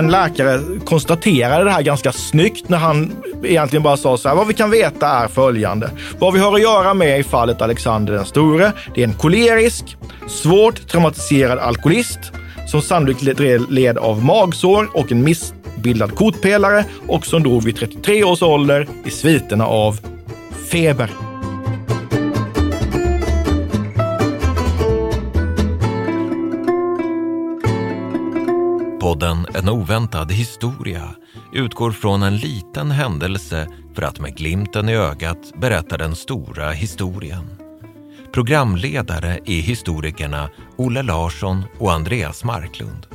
En läkare konstaterade det här ganska snyggt när han egentligen bara sa så här, vad vi kan veta är följande. Vad vi har att göra med i fallet Alexander den store, det är en kolerisk, svårt traumatiserad alkoholist som sannolikt led av magsår och en missbildad kotpelare och som dog vid 33 års ålder i sviterna av feber. Podden En oväntad historia utgår från en liten händelse för att med glimten i ögat berätta den stora historien. Programledare är historikerna Olle Larsson och Andreas Marklund.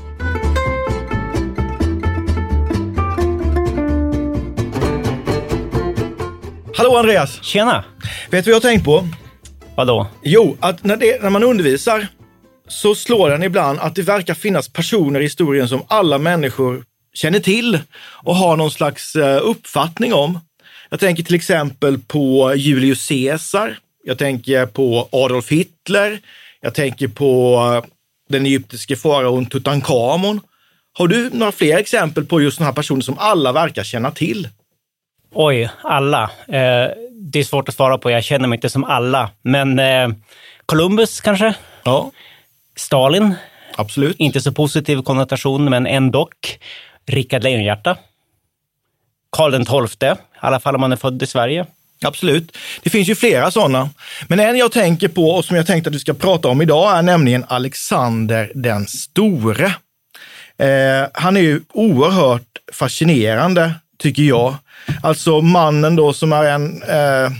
Hallå Andreas! Tjena! Vet du vad jag har tänkt på? Vadå? Jo, att när, det, när man undervisar så slår den ibland att det verkar finnas personer i historien som alla människor känner till och har någon slags eh, uppfattning om. Jag tänker till exempel på Julius Caesar. Jag tänker på Adolf Hitler. Jag tänker på eh, den egyptiske faraon Tutankhamon. Har du några fler exempel på just sådana här personer som alla verkar känna till? Oj, alla. Eh, det är svårt att svara på. Jag känner mig inte som alla. Men eh, Columbus kanske? Ja. Stalin? Absolut. Inte så positiv konnotation, men ändå. Rickard Lejonhjärta? Karl XII, i alla fall om man är född i Sverige. Absolut. Det finns ju flera sådana. Men en jag tänker på och som jag tänkte att vi ska prata om idag är nämligen Alexander den store. Eh, han är ju oerhört fascinerande, tycker jag. Alltså mannen då som är en, eh,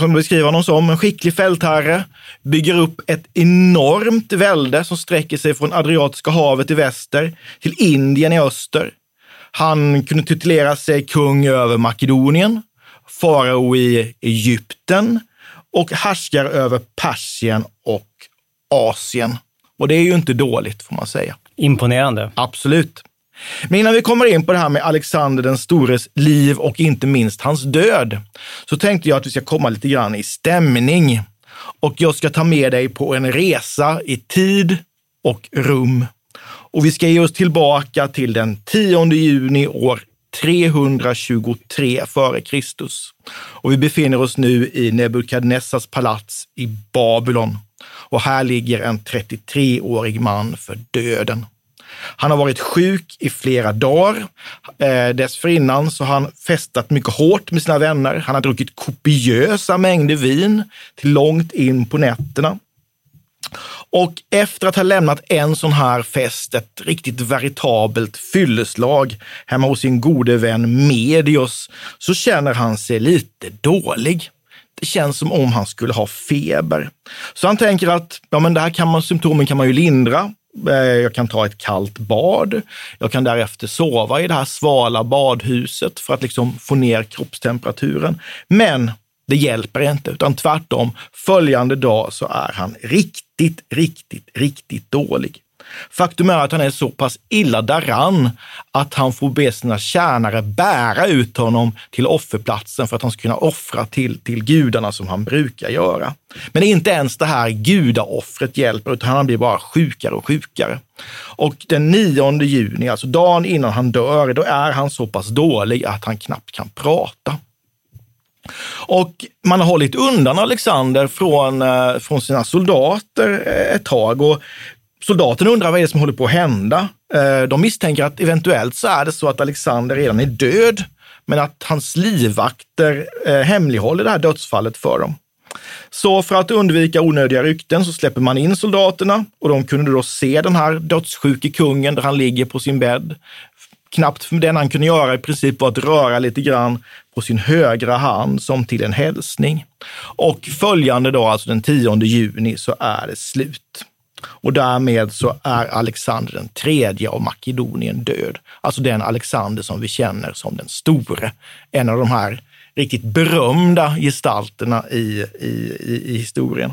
man beskriva honom som? En skicklig fältherre, bygger upp ett enormt välde som sträcker sig från Adriatiska havet i väster till Indien i öster. Han kunde titulera sig kung över Makedonien, farao i Egypten och härskar över Persien och Asien. Och det är ju inte dåligt får man säga. Imponerande. Absolut. Men innan vi kommer in på det här med Alexander den stores liv och inte minst hans död, så tänkte jag att vi ska komma lite grann i stämning. Och jag ska ta med dig på en resa i tid och rum. Och vi ska ge oss tillbaka till den 10 juni år 323 f.Kr. Och vi befinner oss nu i Nebukadnessars palats i Babylon. Och här ligger en 33-årig man för döden. Han har varit sjuk i flera dagar. Eh, dessförinnan så har han festat mycket hårt med sina vänner. Han har druckit kopiösa mängder vin till långt in på nätterna. Och efter att ha lämnat en sån här fest, ett riktigt veritabelt fylleslag hemma hos sin gode vän Medios, så känner han sig lite dålig. Det känns som om han skulle ha feber. Så han tänker att ja, men det här kan man, symptomen kan man ju lindra. Eh, jag kan ta ett kallt bad. Jag kan därefter sova i det här svala badhuset för att liksom få ner kroppstemperaturen. Men det hjälper inte, utan tvärtom. Följande dag så är han riktigt, riktigt, riktigt dålig. Faktum är att han är så pass illa däran att han får be sina tjänare bära ut honom till offerplatsen för att han ska kunna offra till, till gudarna som han brukar göra. Men inte ens det här gudaoffret hjälper, utan han blir bara sjukare och sjukare. Och den 9 juni, alltså dagen innan han dör, då är han så pass dålig att han knappt kan prata. Och man har hållit undan Alexander från, eh, från sina soldater eh, ett tag. Och Soldaterna undrar vad det är som håller på att hända. Eh, de misstänker att eventuellt så är det så att Alexander redan är död, men att hans livvakter eh, hemlighåller det här dödsfallet för dem. Så för att undvika onödiga rykten så släpper man in soldaterna och de kunde då se den här dödssjuke kungen där han ligger på sin bädd. knappt det han kunde göra i princip var att röra lite grann på sin högra hand som till en hälsning. Och följande dag, alltså den 10 juni, så är det slut. Och därmed så är Alexander den tredje av Makedonien död. Alltså den Alexander som vi känner som den store. En av de här riktigt berömda gestalterna i, i, i, i historien.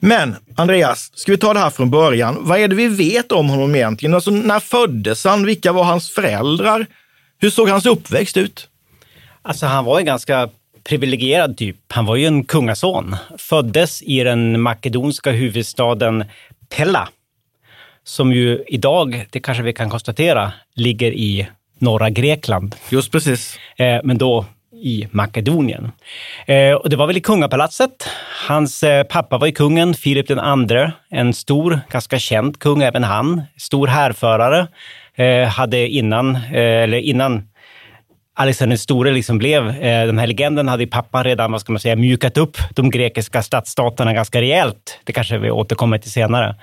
Men Andreas, ska vi ta det här från början? Vad är det vi vet om honom egentligen? Alltså, när föddes han? Vilka var hans föräldrar? Hur såg hans uppväxt ut? Alltså han var en ganska privilegierad typ. Han var ju en kungason. Föddes i den makedonska huvudstaden Pella, som ju idag, det kanske vi kan konstatera, ligger i norra Grekland. Just precis. Eh, men då i Makedonien. Eh, och det var väl i kungapalatset. Hans eh, pappa var ju kungen, Filip den andre, en stor, ganska känd kung även han. Stor härförare. Eh, hade innan, eller innan Alexander den store liksom blev, den här legenden hade ju pappan redan, vad ska man säga, mjukat upp de grekiska stadsstaterna ganska rejält. Det kanske vi återkommer till senare.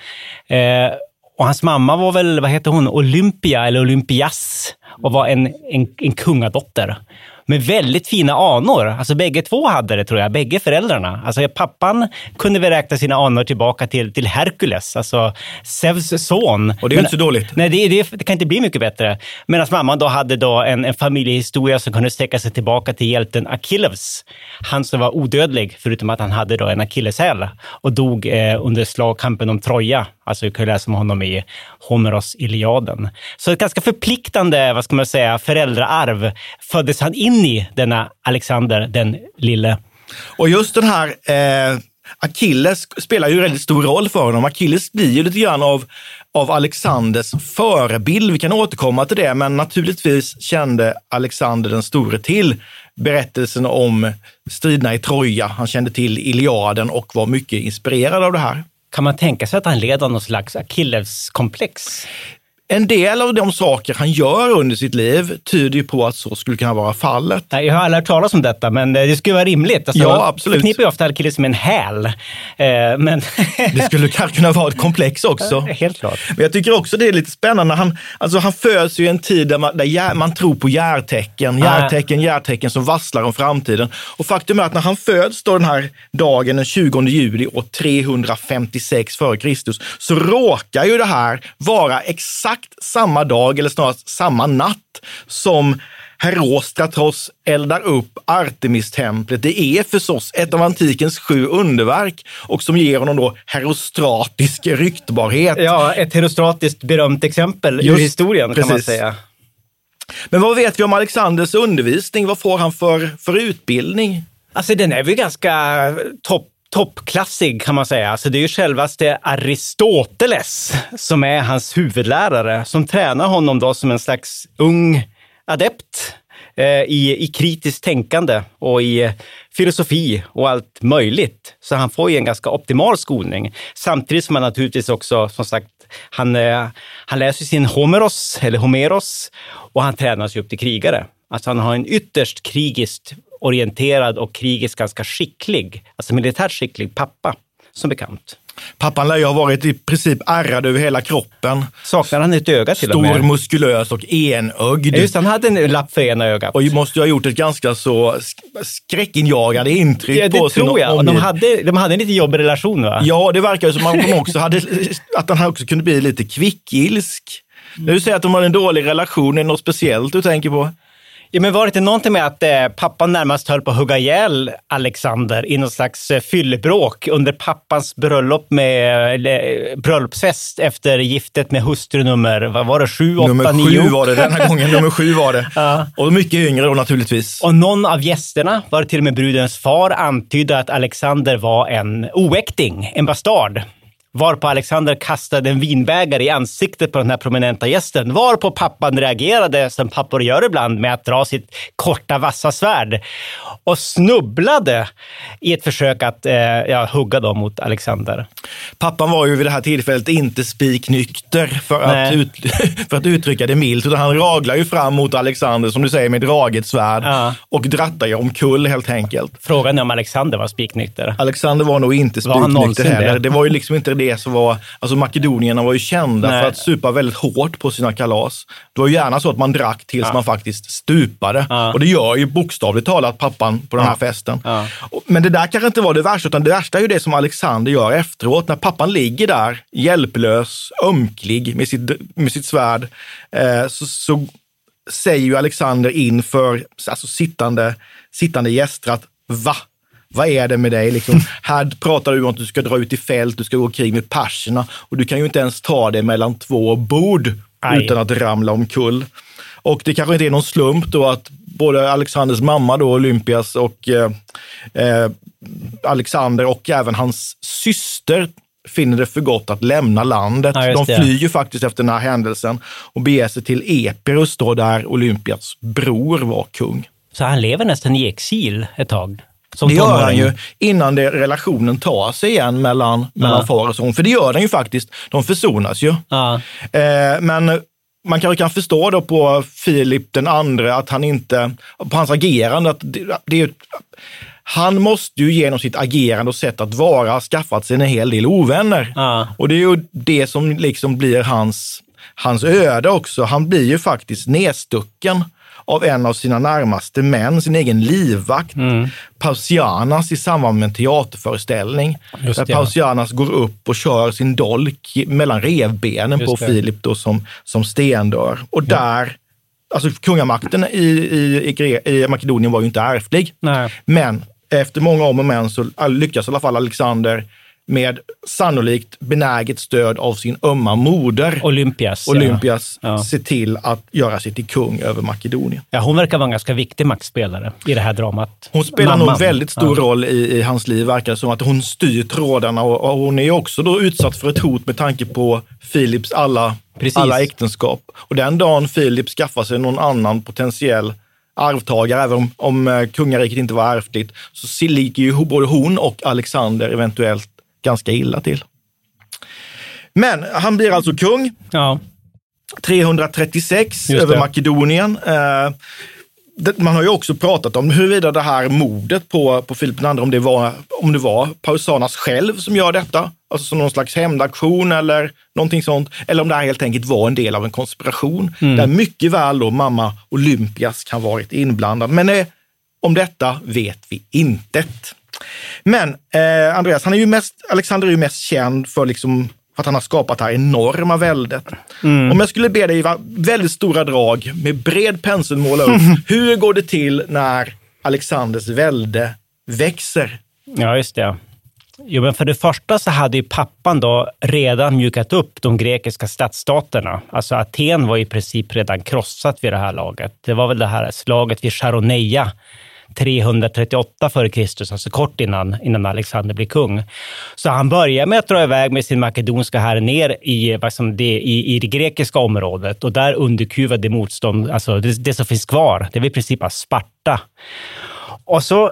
Och hans mamma var väl, vad heter hon, Olympia eller Olympias och var en, en, en kungadotter med väldigt fina anor. Alltså bägge två hade det tror jag, bägge föräldrarna. Alltså pappan kunde väl räkna sina anor tillbaka till, till Herkules, alltså Zeus son. Och det är Men, inte så dåligt. Nej, det, det, det, kan inte bli mycket bättre. Medan mamman då hade då en, en familjehistoria som kunde sträcka sig tillbaka till hjälten Achilles. Han som var odödlig, förutom att han hade då en akilleshäl och dog eh, under slagkampen om Troja. Alltså, vi kan läsa om honom i Homeros Iliaden. Så ett ganska förpliktande, vad ska man säga, föräldraarv föddes han in i, denna Alexander den lille. Och just den här eh, Achilles spelar ju väldigt stor roll för honom. Achilles blir ju lite grann av, av Alexanders förebild. Vi kan återkomma till det, men naturligtvis kände Alexander den store till berättelsen om striderna i Troja. Han kände till Iliaden och var mycket inspirerad av det här. Kan man tänka sig att han led av någon slags Akilleskomplex? En del av de saker han gör under sitt liv tyder ju på att så skulle kunna vara fallet. Jag har aldrig hört talas om detta, men det skulle vara rimligt. Alltså, Ja, absolut. förknippar ju ofta Achilles med en häl. Eh, men Det skulle kanske kunna vara ett komplex också. helt klart. Men jag tycker också det är lite spännande. Han, alltså han föds ju i en tid där man, där jär, man tror på järtecken. Järtecken, järtecken som vasslar om framtiden. Och faktum är att när han föds då den här dagen, den 20 juli år 356 f.Kr. så råkar ju det här vara exakt samma dag, eller snarare samma natt, som Herostratos eldar upp Artemistemplet. Det är förstås ett av antikens sju underverk och som ger honom då herostratisk ryktbarhet. Ja, ett herostratiskt berömt exempel ur Just historien kan man säga. Men vad vet vi om Alexanders undervisning? Vad får han för, för utbildning? Alltså den är väl ganska topp toppklassig kan man säga. Alltså det är ju självaste Aristoteles som är hans huvudlärare, som tränar honom då som en slags ung adept. eh, i, i kritiskt tänkande och i filosofi och allt möjligt. Så han får ju en ganska optimal skolning. Samtidigt som han naturligtvis också, som sagt, han, eh, han läser sin Homeros, eller Homeros, och han tränas ju upp till krigare. Alltså han har en ytterst krigiskt orienterad och krigiskt ganska skicklig, alltså militärt skicklig pappa, som bekant. Pappan lär ju ha varit i princip ärrad över hela kroppen. Saknar han ett öga till och Stor, med? muskulös och enögd. Just han hade en lapp för ena ögat. Och måste ju ha gjort ett ganska så sk- skräckinjagande intryck Ja, på det sin tror jag. Och de, hade, de hade en lite jobbig relation va? Ja, det verkar ju som att, också hade, att han också kunde bli lite kvickilsk. När du säger att de har en dålig relation, är det något speciellt du tänker på? Ja, men var det inte någonting med att eh, pappan närmast höll på att hugga ihjäl Alexander i någon slags eh, fyllebråk under pappans bröllop med, eller, bröllopsfest efter giftet med hustru nummer, vad var det, sju, åtta, Nummer nio? sju var det den här gången. Nummer sju var det. Ja. Och mycket yngre då naturligtvis. Och någon av gästerna, var det till och med brudens far, antydde att Alexander var en oäkting, en bastard. Varpå Alexander kastade en vinbägare i ansiktet på den här prominenta gästen. Varpå pappan reagerade, som pappor gör ibland, med att dra sitt korta vassa svärd och snubblade i ett försök att eh, ja, hugga då mot Alexander. Pappan var ju vid det här tillfället inte spiknykter för att, ut, för att uttrycka det milt, utan han raglar ju fram mot Alexander, som du säger, med draget svärd Ja. och drattar ju omkull helt enkelt. Frågan är om Alexander var spiknykter. Alexander var nog inte spiknykter heller. det? Det var ju liksom inte det som var, alltså makedonierna var ju kända Nej. för att supa väldigt hårt på sina kalas. Det var ju gärna så att man drack tills man faktiskt stupade. Ja. Och det gör ju bokstavligt talat pappan på den här festen. Ja. Och- Men det där kanske inte var det värsta, utan det värsta är ju det som Alexander gör efteråt. När pappan ligger där hjälplös, ömklig med sitt, med sitt svärd, eh, så, så säger ju Alexander inför alltså sittande, sittande gäster att va? Vad är det med dig? Liksom, här pratar du om att du ska dra ut i fält, du ska gå krig med perserna och du kan ju inte ens ta det mellan två bord Aj. utan att ramla omkull. Och det kanske inte är någon slump då att både Alexanders mamma då, Olympias och eh, eh, Alexander och även hans syster finner det för gott att lämna landet. Ja, De flyr ju faktiskt efter den här händelsen och beger sig till Epirus då, där Olympias bror var kung. Så han lever nästan i exil ett tag. Som Det gör han ju innan det, relationen tar sig igen mellan, mellan Ja. far och son. För det gör den ju faktiskt. De försonas ju. Ja. Eh, men man kanske kan förstå då på Filip den andre att han inte, på hans agerande, att det, det är, han måste ju genom sitt agerande och sätt att vara ha skaffat sig en hel del ovänner. Ja. Och det är ju det som liksom blir hans, hans öde också. Han blir ju faktiskt nedstucken av en av sina närmaste män, sin egen livvakt, Mm. Pausianas i samband med en teaterföreställning. Just där det, ja. Pausianas går upp och kör sin dolk mellan revbenen Just på det. Filip då som, som stendör. Och där, alltså kungamakten i, i, i, i Makedonien var ju inte ärftlig. Nej. Men efter många om och men så lyckas i alla fall Alexander med sannolikt benäget stöd av sin ömma moder, Olympias. Olympias, Ja. se till att göra sig till kung över Makedonien. Ja, hon verkar vara en ganska viktig maktspelare i det här dramat. Hon spelar Mamman. nog väldigt stor Ja. roll i, i hans liv, verkar som. Att hon styr trådarna och, och hon är också då utsatt för ett hot med tanke på Philips alla, Precis. alla äktenskap. Och den dagen Filip skaffar sig någon annan potentiell arvtagare, även om, om eh, kungariket inte var ärftligt, så ligger ju både hon och Alexander eventuellt ganska illa till. Men han blir alltså kung. Ja. 336 Just över det. Makedonien. Eh, det- man har ju också pratat om huruvida det här mordet på, på Filip II, om det, var, om det var Pausanas själv som gör detta, alltså som någon slags hämndaktion eller någonting sånt, eller om det här helt enkelt var en del av en konspiration, där mycket väl då mamma Olympias kan varit inblandad. Men eh, om detta vet vi intet. Men eh, Andreas, han är ju mest, Alexander är ju mest känd för, liksom, för att han har skapat det här enorma väldet. Om jag skulle be dig i väldigt stora drag med bred pensel måla upp, hur går det till när Alexanders välde växer? Ja, just det. Jo, men för det första så hade ju pappan då redan mjukat upp de grekiska stadsstaterna. Alltså Aten var i princip redan krossat vid det här laget. Det var väl det här slaget vid Charoneia 338 f.Kr., alltså kort innan, innan Alexander blir kung. Så han börjar med att dra iväg med sin makedonska här ner i, liksom det, i, i det grekiska området och där underkuva det motstånd, alltså det, det som finns kvar. Det är i princip bara Sparta. Och så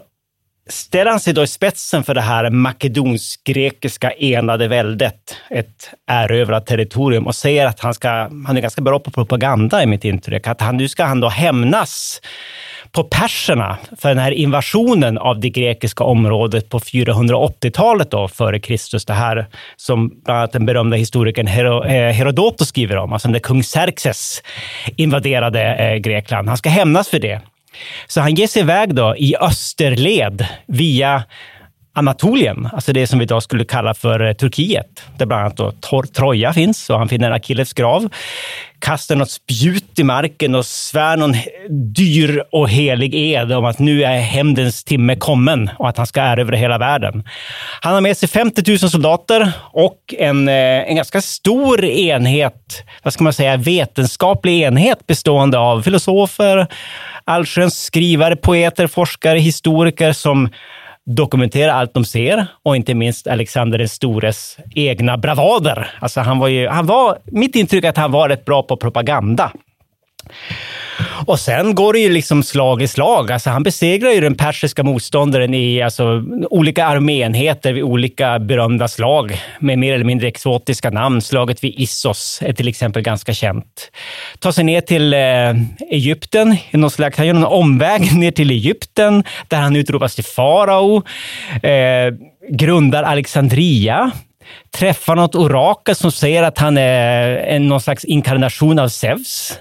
ställer han sig då i spetsen för det här makedonsk-grekiska enade väldet, ett erövrat territorium och säger att han, ska, han är ganska bra på propaganda i mitt intryck, att han, nu ska han då hämnas på perserna för den här invasionen av det grekiska området på 480-talet då, före Kristus. Det här som bland annat den berömda historikern eh, Herodotos skriver om, alltså när kung Xerxes invaderade eh, Grekland. Han ska hämnas för det. Så han ger sig iväg då i österled via Anatolien, alltså det som vi idag skulle kalla för eh, Turkiet, där bland annat då Troja finns och han finner Akilles grav, kastar något spjut i marken och svär någon dyr och helig ed om att nu är hämndens timme kommen och att han ska erövra hela världen. Han har med sig 50 000 soldater och en, eh, en ganska stor enhet, vad ska man säga, vetenskaplig enhet bestående av filosofer, allsköns skrivare, poeter, forskare, historiker som dokumentera allt de ser och inte minst Alexander den stores egna bravader. Alltså han var ju, han var, mitt intryck är att han var rätt bra på propaganda. Och sen går det ju liksom slag i slag. Alltså han besegrar ju den persiska motståndaren i alltså, olika arméenheter vid olika berömda slag med mer eller mindre exotiska namn. Slaget vid Issos är till exempel ganska känt. Tar sig ner till eh, Egypten, i någon slags, han gör någon omväg ner till Egypten där han utropas till farao. Eh, grundar Alexandria träffar något orakel som säger att han är någon slags inkarnation av Zeus.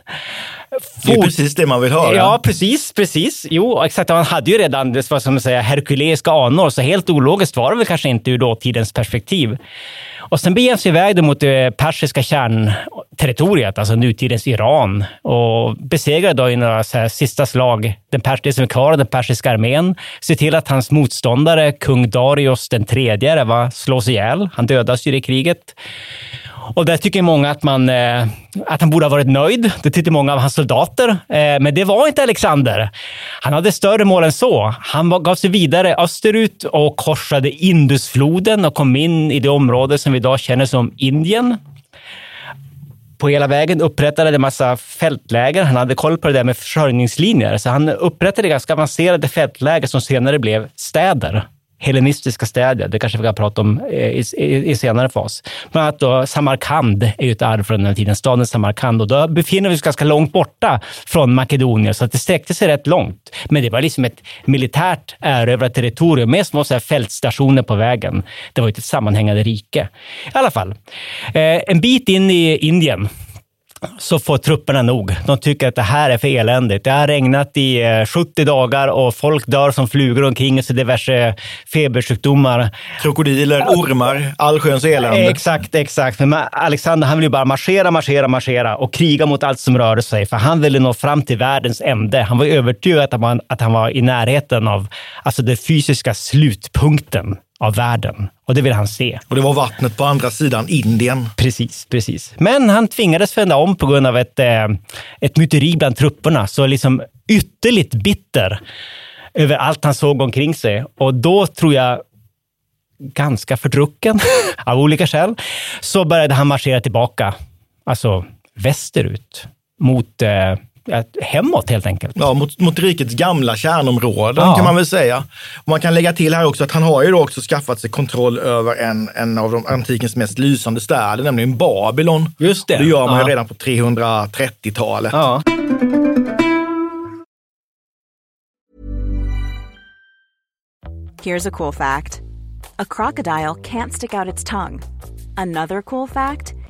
Det är precis det man vill höra. Ja, precis, precis. Jo, exakt. Han hade ju redan vad ska man säga, herkuleiska anor, så helt ologiskt var det väl kanske inte ur dåtidens perspektiv. Och sen beger sig iväg mot det persiska kärnterritoriet, alltså nutidens Iran, och besegrar då i några sista slag den det som är kvar av den persiska armén, ser till att hans motståndare, kung Darius den tredje, var slås ihjäl. Han dödas ju i kriget. Och där tycker många att, man, eh, att han borde ha varit nöjd. Det tyckte många av hans soldater. Eh, men det var inte Alexander. Han hade större mål än så. Han gav sig vidare österut och korsade Indusfloden och kom in i det område som vi idag känner som Indien på hela vägen upprättade en massa fältläger. Han hade koll på det där med försörjningslinjer, så han upprättade ganska avancerade fältläger som senare blev städer hellenistiska städer. Det kanske vi kan prata om eh, i, i, i senare fas. Bland annat då Samarkand är ju ett arv från den här tiden, staden Samarkand. Och då befinner vi oss ganska långt borta från Makedonien, så att det sträckte sig rätt långt. Men det var liksom ett militärt erövrat territorium med små så här fältstationer på vägen. Det var ju ett sammanhängande rike. I alla fall, eh, en bit in i Indien så får trupperna nog. De tycker att det här är för eländigt. Det har regnat i 70 eh, dagar och folk dör som flugor omkring sig diverse febersjukdomar. Krokodiler, ormar, allsköns elände. Exakt, exakt. Men Alexander han ville bara marschera, marschera, marschera och kriga mot allt som rörde sig. För han ville nå fram till världens ände. Han var övertygad att han, att han var i närheten av alltså den fysiska slutpunkten av världen. Och det vill han se. Och det var vattnet på andra sidan Indien. Precis, precis. Men han tvingades vända om på grund av ett, eh, ett myteri bland trupperna. Så liksom ytterligt bitter över allt han såg omkring sig. Och då tror jag, ganska fördrucken av olika skäl, så började han marschera tillbaka, alltså västerut, mot eh, hemåt helt enkelt. Ja, mot, mot rikets gamla kärnområden ja. kan man väl säga. Och man kan lägga till här också att han har ju då också skaffat sig kontroll över en, en av de antikens mest lysande städer, nämligen Babylon. Just det. det gör man ja. ju redan på 330-talet. Ja. Here's a cool fact. A crocodile can't stick out its tongue. Another cool fact.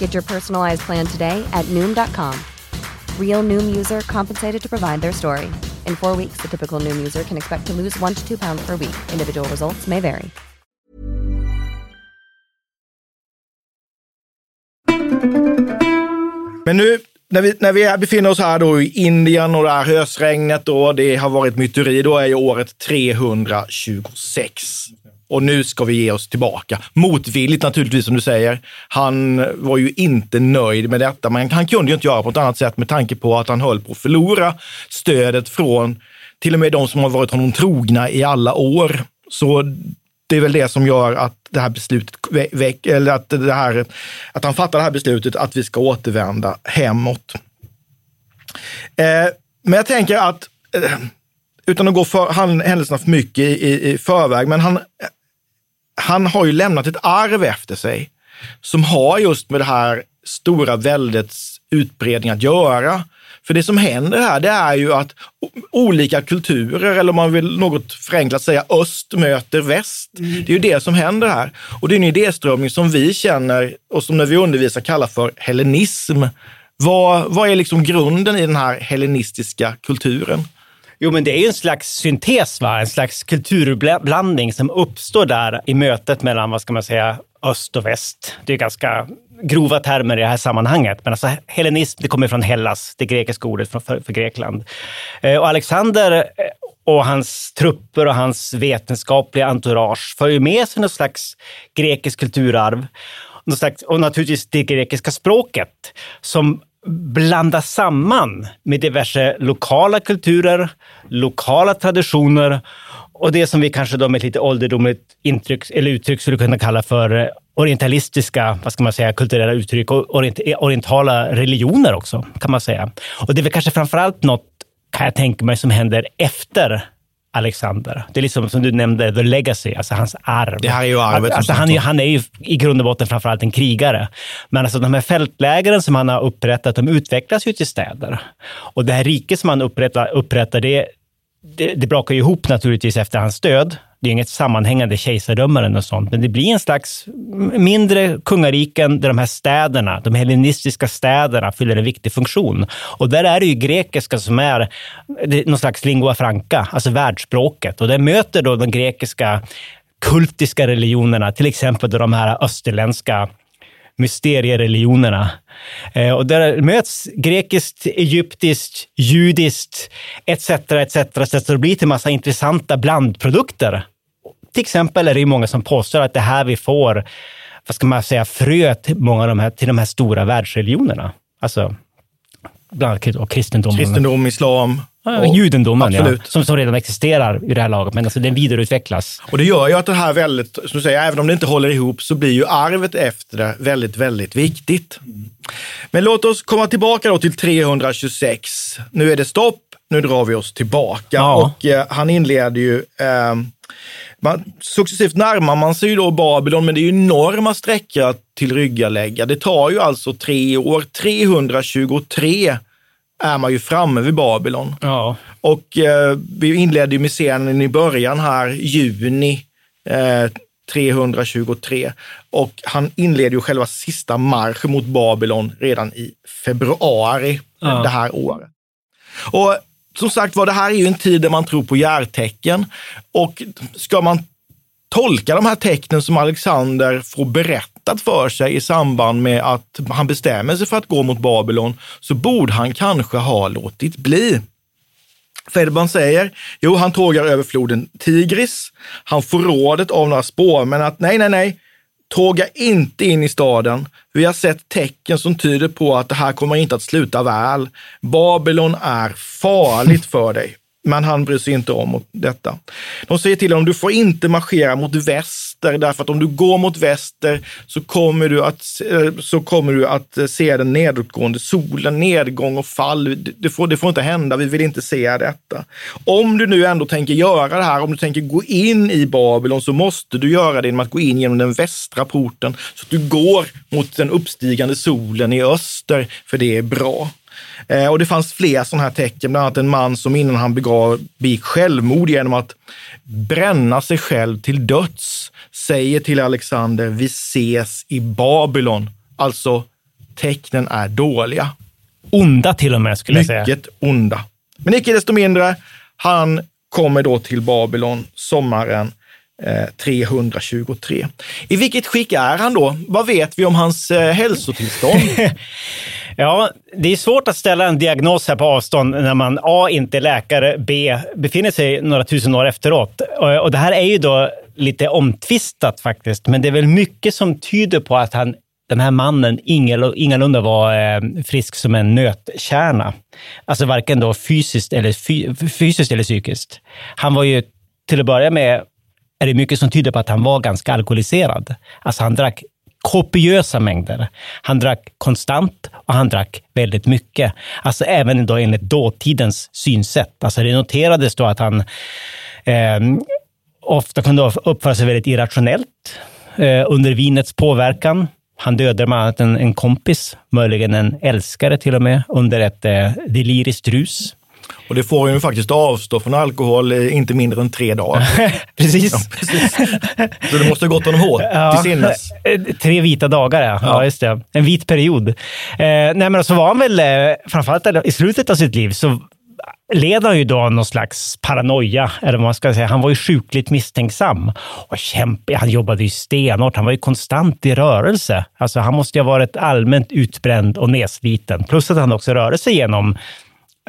Get your personalized plan today at Noom.com. Real Noom user compensated to provide their story. In four weeks, the typical Noom user can expect to lose one to two pounds per week. Individual results may vary. Men nu när vi, när vi befinner oss här då i Indien och det här hösregnet då, det har varit myteri, då är ju året 326. Och nu ska vi ge oss tillbaka. Motvilligt naturligtvis, som du säger. Han var ju inte nöjd med detta, men han kunde ju inte göra på ett annat sätt med tanke på att han höll på att förlora stödet från till och med de som har varit honom trogna i alla år. Så det är väl det som gör att det här beslutet, väck, eller att, det här, att han fattar det här beslutet att vi ska återvända hemåt. Eh, men jag tänker att, eh, utan att gå för, han, händelserna för mycket i, i, i förväg, men han, han har ju lämnat ett arv efter sig som har just med det här stora väldets utbredning att göra. För det som händer här, det är ju att olika kulturer, eller om man vill något förenklat säga öst möter väst. Mm. Det är ju det som händer här. Och det är en idéströmning som vi känner och som när vi undervisar kallar för hellenism. Vad, vad är liksom grunden i den här hellenistiska kulturen? Jo, men det är ju en slags syntes, va? en slags kulturblandning som uppstår där i mötet mellan, vad ska man säga, öst och väst. Det är ganska grova termer i det här sammanhanget. Men alltså hellenism, det kommer från Hellas, det grekiska ordet för, för, för Grekland. Eh, och Alexander eh, och hans trupper och hans vetenskapliga entourage för ju med sig något slags grekiskt kulturarv. Något slags, och naturligtvis det grekiska språket som blandas samman med diverse lokala kulturer, lokala traditioner och det som vi kanske då med ett lite ålderdomligt intryck, eller uttryck skulle kunna kalla för orientalistiska, vad ska man säga, kulturella uttryck och orientala religioner också, kan man säga. Och det är väl kanske framför allt något, kan jag tänka mig, som händer efter Alexander. Det är liksom som du nämnde, the legacy, alltså hans arv. Det här är ju arvet. Alltså, han, är, han är ju i grund och botten framförallt en krigare. Men alltså de här fältlägren som han har upprättat, de utvecklas ju till städer. Och det här riket som han upprättar, upprättar det, det, det brakar ju ihop naturligtvis efter hans död. Det är inget sammanhängande kejsardöme eller något sånt, men det blir en slags mindre kungariken där de här städerna, de hellenistiska städerna, fyller en viktig funktion. Och där är det ju grekiska som är någon slags lingua franca, alltså världsspråket. Och det möter då de grekiska kultiska religionerna, till exempel de här österländska mysteriereligionerna. Eh, och där möts grekiskt, egyptiskt, judiskt etc. etc. etc. Det blir till massa intressanta blandprodukter. Till exempel är det många som påstår att det här vi får, vad ska man säga, frö till många av de här, till de här stora världsreligionerna. Alltså bland annat kristendom. Kristendom, islam. Ja, judendomen, ja, som, som redan existerar i det här laget, men alltså den vidareutvecklas. Och det gör ju att det här väldigt, som du säger, även om det inte håller ihop, så blir ju arvet efter det väldigt, väldigt viktigt. Men låt oss komma tillbaka då till 326. Nu är det stopp, nu drar vi oss tillbaka. Ja. Och eh, han inleder ju eh, man, successivt närmar man sig ju då Babylon, men det är ju enorma sträckor att tillryggalägga. Det tar ju alltså tre år. 323 är man ju framme vid Babylon. Ja. Och eh, vi inledde ju med scenen i början här, juni eh, 323. Och han inleder ju själva sista marschen mot Babylon redan i februari ja. det här året. Och som sagt var, det här är ju en tid där man tror på järtecken. Och ska man tolka de här tecknen som Alexander får berättat för sig i samband med att han bestämmer sig för att gå mot Babylon, så borde han kanske ha låtit bli. Fedban säger, jo, han tågar över floden Tigris. Han får rådet av några spårmän att nej, nej, nej, Tåga inte in i staden. Vi har sett tecken som tyder på att det här kommer inte att sluta väl. Babylon är farligt för dig. Men han bryr sig inte om detta. De säger till honom, du får inte marschera mot väster, därför att om du går mot väster så kommer du att, eh, så kommer du att eh, se den nedåtgående solen, nedgång och fall. Det får, det får inte hända, vi vill inte se detta. Om du nu ändå tänker göra det här, om du tänker gå in i Babylon, så måste du göra det genom att gå in genom den västra porten, så att du går mot den uppstigande solen i öster, för det är bra. Eh, och det fanns fler sådana här tecken, bland annat en man som innan han begav, begick självmord genom att bränna sig själv till döds, säger till Alexander, vi ses i Babylon. Alltså, tecknen är dåliga. Onda till och med, skulle jag säga. Mycket onda. Men icke desto mindre, han kommer då till Babylon sommaren 323. I vilket skick är han då? Vad vet vi om hans eh, hälsotillstånd? ja, det är svårt att ställa en diagnos här på avstånd när man A. inte är läkare, B. befinner sig några tusen år efteråt. Eh, och, det här är ju då lite omtvistat faktiskt, men det är väl mycket som tyder på att han den här mannen ingalunda var eh, frisk som en nötkärna. Alltså varken då fysiskt eller, fy, fysiskt eller psykiskt. Han var ju till att börja med är det mycket som tyder på att han var ganska alkoholiserad. Alltså han drack kopiösa mängder. Han drack konstant och han drack väldigt mycket. Alltså även då enligt dåtidens synsätt. Alltså det noterades då att han eh, ofta kunde uppföra sig väldigt irrationellt eh, under vinets påverkan. Han dödade bland annat en, en kompis, möjligen en älskare till och med, under ett eh, deliriskt rus. Och det får ju faktiskt avstå från alkohol inte mindre än tre dagar. precis. Ja, precis. Så det måste ha gått honom hårt ja. till sinnes. Eh, tre vita dagar, ja. ja. just det. En vit period. Eh, nej, men så var han väl, eh, framförallt i slutet av sitt liv, så led han ju då någon slags paranoia, eller vad man ska säga. Han var ju sjukligt misstänksam och kämpig. Han jobbade ju stenhårt. Han var ju konstant i rörelse. Alltså, han måste ju ha varit allmänt utbränd och nedsliten. Plus att han också rörde sig genom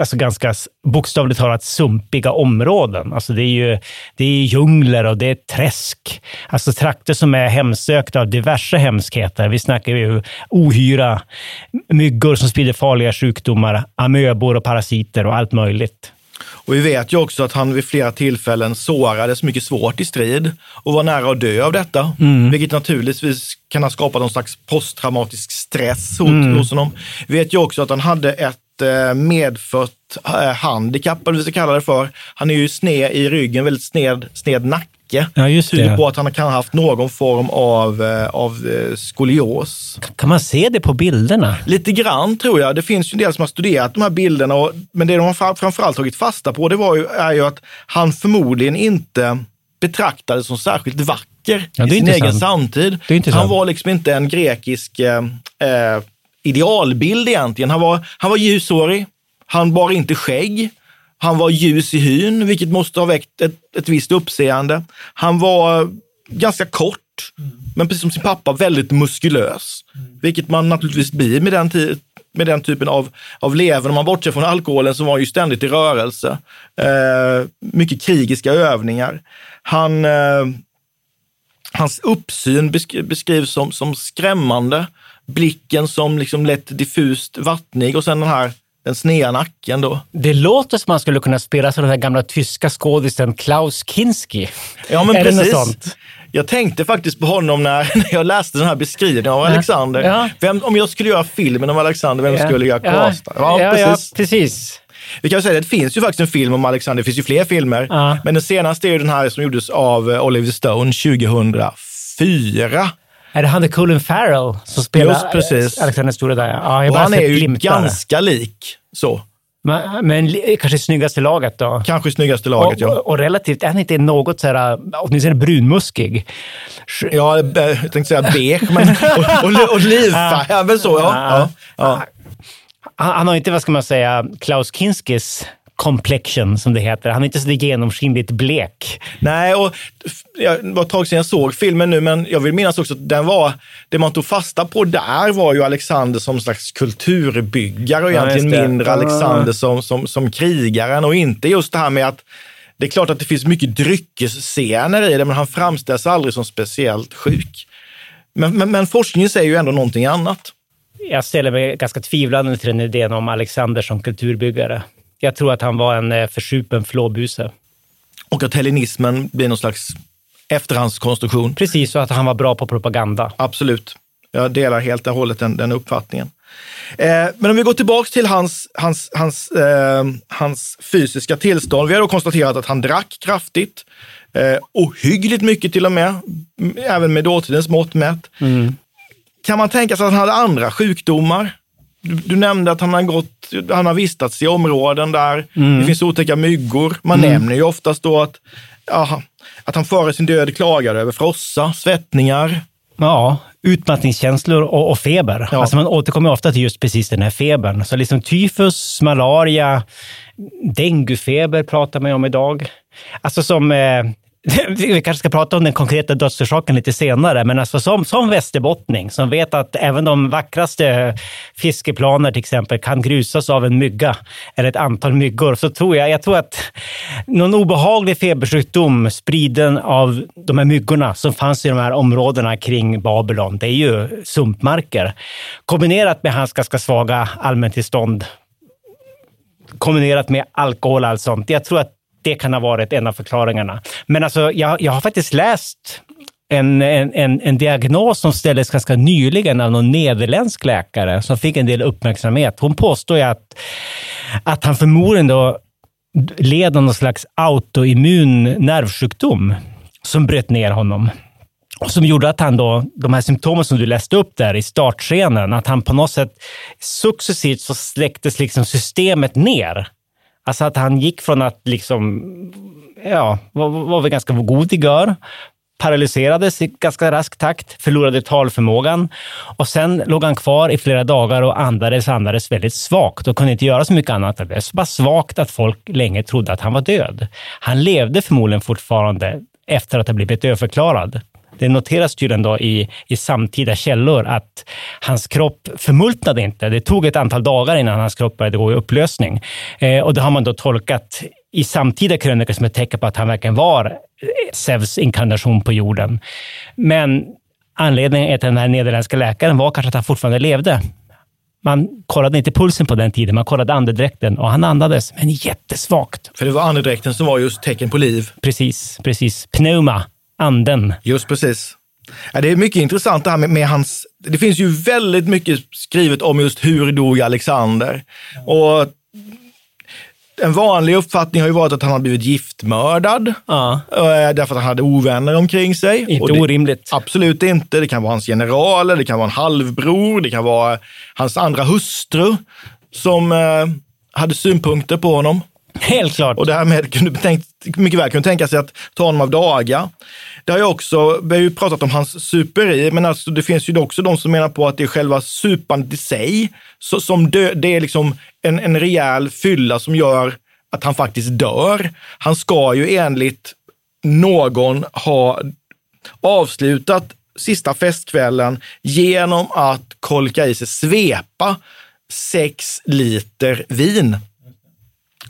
alltså ganska bokstavligt talat sumpiga områden. Alltså det är ju det är djungler och det är träsk. Alltså trakter som är hemsökta av diverse hemskheter. Vi snackar ju ohyra, myggor som sprider farliga sjukdomar, amöbor och parasiter och allt möjligt. Och vi vet ju också att han vid flera tillfällen sårades mycket svårt i strid och var nära att dö av detta, mm. vilket naturligtvis kan ha skapat någon slags posttraumatisk stress hos, mm. hos honom. Vi vet ju också att han hade ett medfött eh, handikapp, eller vi ska kalla det för. Han är ju sned i ryggen, väldigt sned, sned nacke. Ja, just det. Tyder på att han kan ha haft någon form av, eh, av skolios. Kan man se det på bilderna? Lite grann tror jag. Det finns ju en del som har studerat de här bilderna, och, men det de har framförallt tagit fasta på det var ju, är ju att han förmodligen inte betraktades som särskilt vacker ja, i sin egen samtid. Han var liksom inte en grekisk eh, idealbild egentligen. Han var, han var ljushårig, han bar inte skägg, han var ljus i hyn, vilket måste ha väckt ett, ett visst uppseende. Han var ganska kort, mm. men precis som sin pappa väldigt muskulös, mm. vilket man naturligtvis blir med den, med den typen av, av leven. Om man bortser från alkoholen så var han ju ständigt i rörelse. Eh, mycket krigiska övningar. Han, eh, hans uppsyn beskrivs som, som skrämmande blicken som liksom lätt diffust vattnig och sen den här den sneda nacken då. Det låter som man skulle kunna spela som den här gamla tyska skådisen Klaus Kinski. Ja, men precis. Jag tänkte faktiskt på honom när, när jag läste den här beskrivningen av Alexander. Ja. Vem, om jag skulle göra filmen om Alexander, vem ja. skulle jag casta? Ja, ja, precis. precis. Vi kan säga att det finns ju faktiskt en film om Alexander, det finns ju fler filmer, men den senaste är den här som gjordes av eh, Oliver Stone 2004. Är det han Colin Farrell som spelar Just precis. Alexander Stora där? Ja, och han är ju ganska lik så. Men, men kanske snyggaste laget då? Kanske snyggaste laget, och, ja. Och, och relativt, är han inte något så här, åtminstone brunmuskig? Ja, jag tänkte säga beige, men och, och, olivfärg, ja, men så, ja. ja, ja. Han, han, har inte, vad ska man säga, Klaus Kinskis complexion, som det heter. Han är inte så genomskinligt blek. Nej, och det var ett tag sedan jag såg filmen nu, men jag vill minnas också att den var, det man tog fasta på där var ju Alexander som slags kulturbyggare och ja, egentligen mindre Alexander som, som, som krigaren och inte just det här med att det är klart att det finns mycket dryckesscener i det, men han framställs aldrig som speciellt sjuk. Men, men, men forskningen säger ju ändå någonting annat. Jag ställer mig ganska tvivlande till den idén om Alexander som kulturbyggare. Jag tror att han var en eh, försupen flåbuse. Och att hellenismen blir någon slags efterhandskonstruktion. Precis, och att han var bra på propaganda. Absolut. Jag delar helt och hållet den, den uppfattningen. Eh, men om vi går tillbaka till hans, hans, hans, eh, hans fysiska tillstånd. Vi har då konstaterat att han drack kraftigt, eh, ohyggligt mycket till och med, även med dåtidens mått mätt. Kan man tänka sig att han hade andra sjukdomar? Du, du nämnde att han har, gått, han har vistats i områden där det finns otäcka myggor. Man nämner ju oftast då att, ja, att han före sin död klagade över frossa, svettningar. Ja, utmattningskänslor och, och feber. Ja. Alltså man återkommer ofta till just precis den här febern. Så liksom tyfus, malaria, denguefeber pratar man ju om idag. Alltså som... Eh, vi kanske ska prata om den konkreta dödsorsaken lite senare, men alltså som, som västerbottning som vet att även de vackraste fiskeplaner till exempel kan grusas av en mygga eller ett antal myggor, så tror jag, jag tror att någon obehaglig febersjukdom spriden av de här myggorna som fanns i de här områdena kring Babylon, det är ju sumpmarker. Kombinerat med hans ganska svaga allmäntillstånd, kombinerat med alkohol och allt sånt. Jag tror att det kan ha varit en av förklaringarna. Men alltså, jag, jag har faktiskt läst en, en, en, en diagnos som ställdes ganska nyligen av någon nederländsk läkare som fick en del uppmärksamhet. Hon påstår ju att, att han förmodligen då led av någon slags autoimmun nervsjukdom som bröt ner honom. Och som gjorde att han då, de här symptomen som du läste upp där i startscenen, att han på något sätt successivt så släcktes liksom systemet ner. Alltså att han gick från att liksom, ja, var, var väl ganska god vigör, paralyserades i ganska rask takt, förlorade talförmågan och sen låg han kvar i flera dagar och andades, andades väldigt svagt och kunde inte göra så mycket annat. Det var så pass svagt att folk länge trodde att han var död. Han levde förmodligen fortfarande efter att ha blivit dödförklarad. Det noteras tydligen då i, i samtida källor att hans kropp förmultnade inte. Det tog ett antal dagar innan hans kropp började gå i upplösning. Eh, och det har man då tolkat i samtida krönikor som ett tecken på att han verkligen var eh, Zeus inkarnation på jorden. Men anledningen att den här nederländska läkaren var kanske att han fortfarande levde. Man kollade inte pulsen på den tiden, man kollade andedräkten och han andades, men jättesvagt. För det var andedräkten som var just tecken på liv. Precis, precis. Pneuma, anden. Just precis. Ja, det är mycket intressant det här med, med hans... Det finns ju väldigt mycket skrivet om just hur dog Alexander. Och en vanlig uppfattning har ju varit att han har blivit giftmördad. Ja. eh, Därför att han hade ovänner omkring sig. Inte det, orimligt. Absolut inte. Det kan vara hans generaler, det kan vara en halvbror, det kan vara hans andra hustru som eh, hade synpunkter på honom. Helt klart. Och därmed kunde tänkt, mycket väl kunde tänka sig att ta honom av daga. Det har ju också, vi har ju pratat om hans superi, men alltså det finns ju också de som menar på att det är själva supandet i sig så, som dö, det är liksom en, en rejäl fylla som gör att han faktiskt dör. Han ska ju enligt någon ha avslutat sista festkvällen genom att kolka i sig, svepa sex liter vin.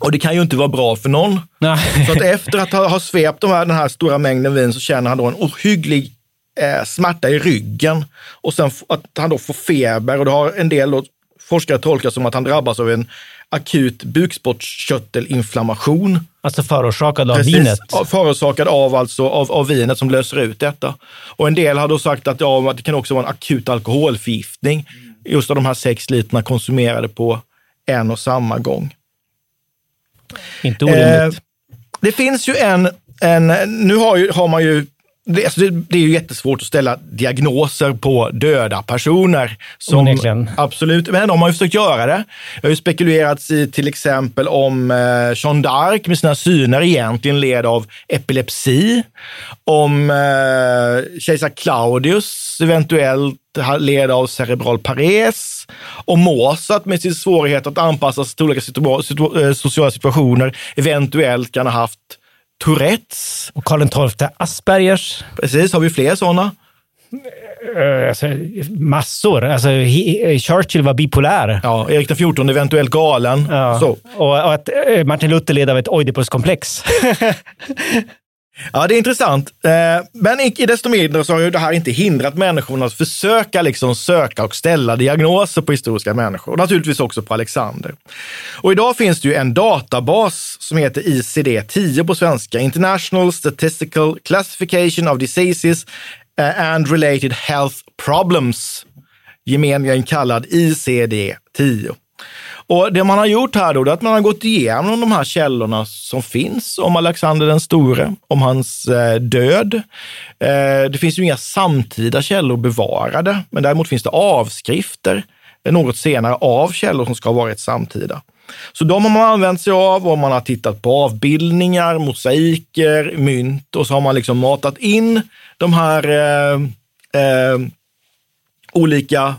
Och det kan ju inte vara bra för någon. Nej. Så att efter att ha, ha svept de här, den här stora mängden vin så känner han då en ohygglig eh, smärta i ryggen och sen att han då får feber och det har en del då, forskare tolkat som att han drabbas av en akut bukspottkörtelinflammation. Alltså förorsakad av Precis, vinet. Förorsakad av, alltså, av, av vinet som löser ut detta. Och en del har då sagt att, ja, att det kan också vara en akut alkoholförgiftning. Just av de här sex literna konsumerade på en och samma gång. Inte orimligt. Eh, det finns ju en, en nu har, ju, har man ju det, alltså det, det är ju jättesvårt att ställa diagnoser på döda personer. Som, Onekligen. absolut, men de har ju försökt göra det. Det har ju spekulerats i till exempel om eh, Jeanne d'Arc med sina syner egentligen led av epilepsi. Om eh, kejsar Claudius eventuellt led av cerebral pares. Om Mozart med sin svårighet att anpassa sig till olika situa- situa- eh, sociala situationer eventuellt kan ha haft Tourettes. Och Karl XII Aspergers. Precis, har vi fler sådana? Eh, Alltså, massor. Alltså, he, Churchill var bipolär. Ja, Erik XIV eventuellt galen. Ja. Så. Och, och att eh, Martin Luther led av ett Oidipuskomplex. Ja, det är intressant. Eh, men icke desto mindre så har ju det här inte hindrat människorna att försöka liksom söka och ställa diagnoser på historiska människor. Och naturligtvis också på Alexander. Och idag finns det ju en databas som heter ICD-10 på svenska, International Statistical Classification of Diseases eh, and Related Health Problems, gemenligen kallad ICD-10. Och det man har gjort här då, är att man har gått igenom de här källorna som finns om Alexander den store, om hans eh, död. Eh, det finns ju inga samtida källor bevarade, men däremot finns det avskrifter eh, något senare av källor som ska ha varit samtida. Så de har man använt sig av och man har tittat på avbildningar, mosaiker, mynt och så har man liksom matat in de här eh, eh, olika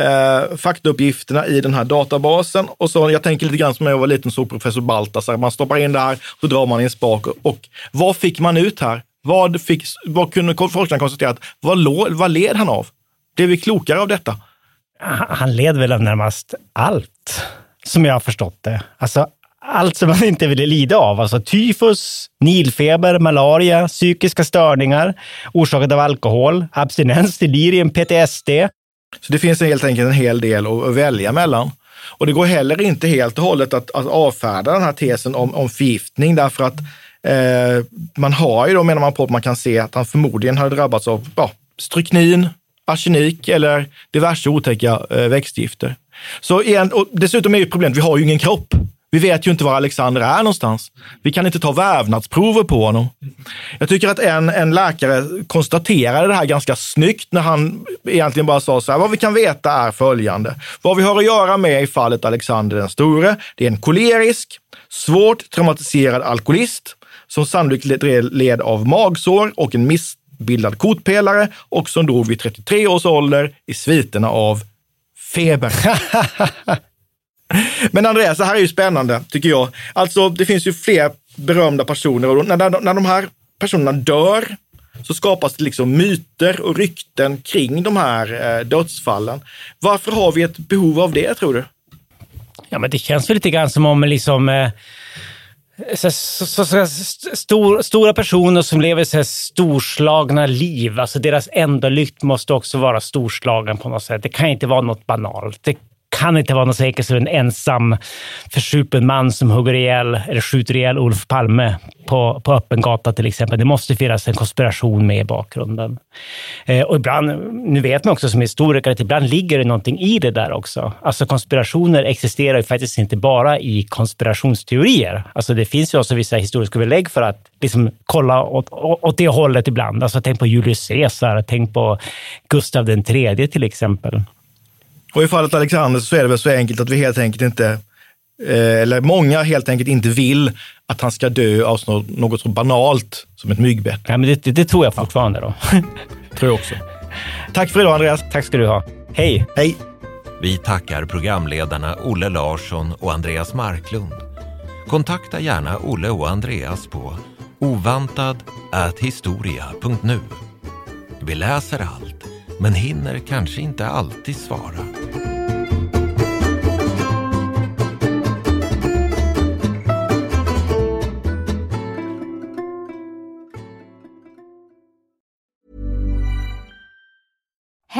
eh, faktauppgifterna i den här databasen. Och så, jag tänker lite grann som när jag var liten såg professor Baltasar. Man stoppar in det här, så drar man i en spak. Och vad fick man ut här? Vad, fick, vad kunde forskarna konstatera? Vad, vad led han av? Blev vi klokare av detta? Han led väl av närmast allt, som jag har förstått det. Alltså, allt som man inte ville lida av. Alltså tyfus, nilfeber, malaria, psykiska störningar orsakade av alkohol, abstinens, delirium, PTSD, så det finns helt enkelt en hel del att välja mellan. Och det går heller inte helt och hållet att, att avfärda den här tesen om, om förgiftning därför att eh, man har ju då, menar man på, att man kan se att han förmodligen har drabbats av ja, stryknin, arsenik eller diverse otäcka eh, växtgifter. Så igen, och dessutom är ju problemet, vi har ju ingen kropp. Vi vet ju inte var Alexander är någonstans. Vi kan inte ta vävnadsprover på honom. Jag tycker att en, en läkare konstaterade det här ganska snyggt när han egentligen bara sa så här, vad vi kan veta är följande. Vad vi har att göra med i fallet Alexander den store, det är en kolerisk, svårt traumatiserad alkoholist som sannolikt led av magsår och en missbildad kotpelare och som dog vid 33 års ålder i sviterna av feber. Men Andreas, det här är ju spännande tycker jag. Alltså, det finns ju fler berömda personer och när, när de här personerna dör så skapas det liksom myter och rykten kring de här eh, dödsfallen. Varför har vi ett behov av det, tror du? Ja, men det känns väl lite grann som om liksom eh, så, så, så, stor, stora personer som lever så här storslagna liv, alltså deras enda lykt måste också vara storslagen på något sätt. Det kan inte vara något banalt. Det kan inte vara något säkert som en ensam försupen man som hugger ihjäl eller skjuter ihjäl Olof Palme på, på öppen gata till exempel. Det måste finnas en konspiration med i bakgrunden. Eh, och ibland, nu vet man också som historiker att ibland ligger det någonting i det där också. Alltså konspirationer existerar ju faktiskt inte bara i konspirationsteorier. Alltså det finns ju också vissa historiska belägg för att liksom kolla åt, åt det hållet ibland. Alltså tänk på Julius Caesar, tänk på Gustav III till exempel. Och i fallet Alexander så är det väl så enkelt att vi helt enkelt inte, eh, eller många helt enkelt inte vill att han ska dö av något så banalt som ett myggbett. Ja, men det, det, tror jag fortfarande då. tror jag också. Tack för idag Andreas. Tack ska du ha. Hej! Hej! Vi tackar programledarna Olle Larsson och Andreas Marklund. Kontakta gärna Olle och Andreas på ovantad.historia.nu. Vi läser allt men hinner kanske inte alltid svara.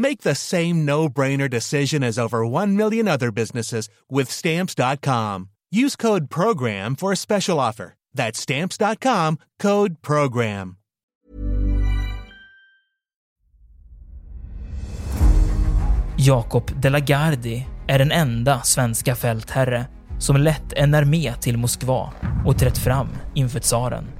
Make the same no-brainer decision as over 1 million other businesses with stamps.com. Use code program for a special offer. That's stamps.com, code program. Jakob de la Gardie är den enda svenska fältherre som lett en armé till Moskva och trätt fram inför tsaren.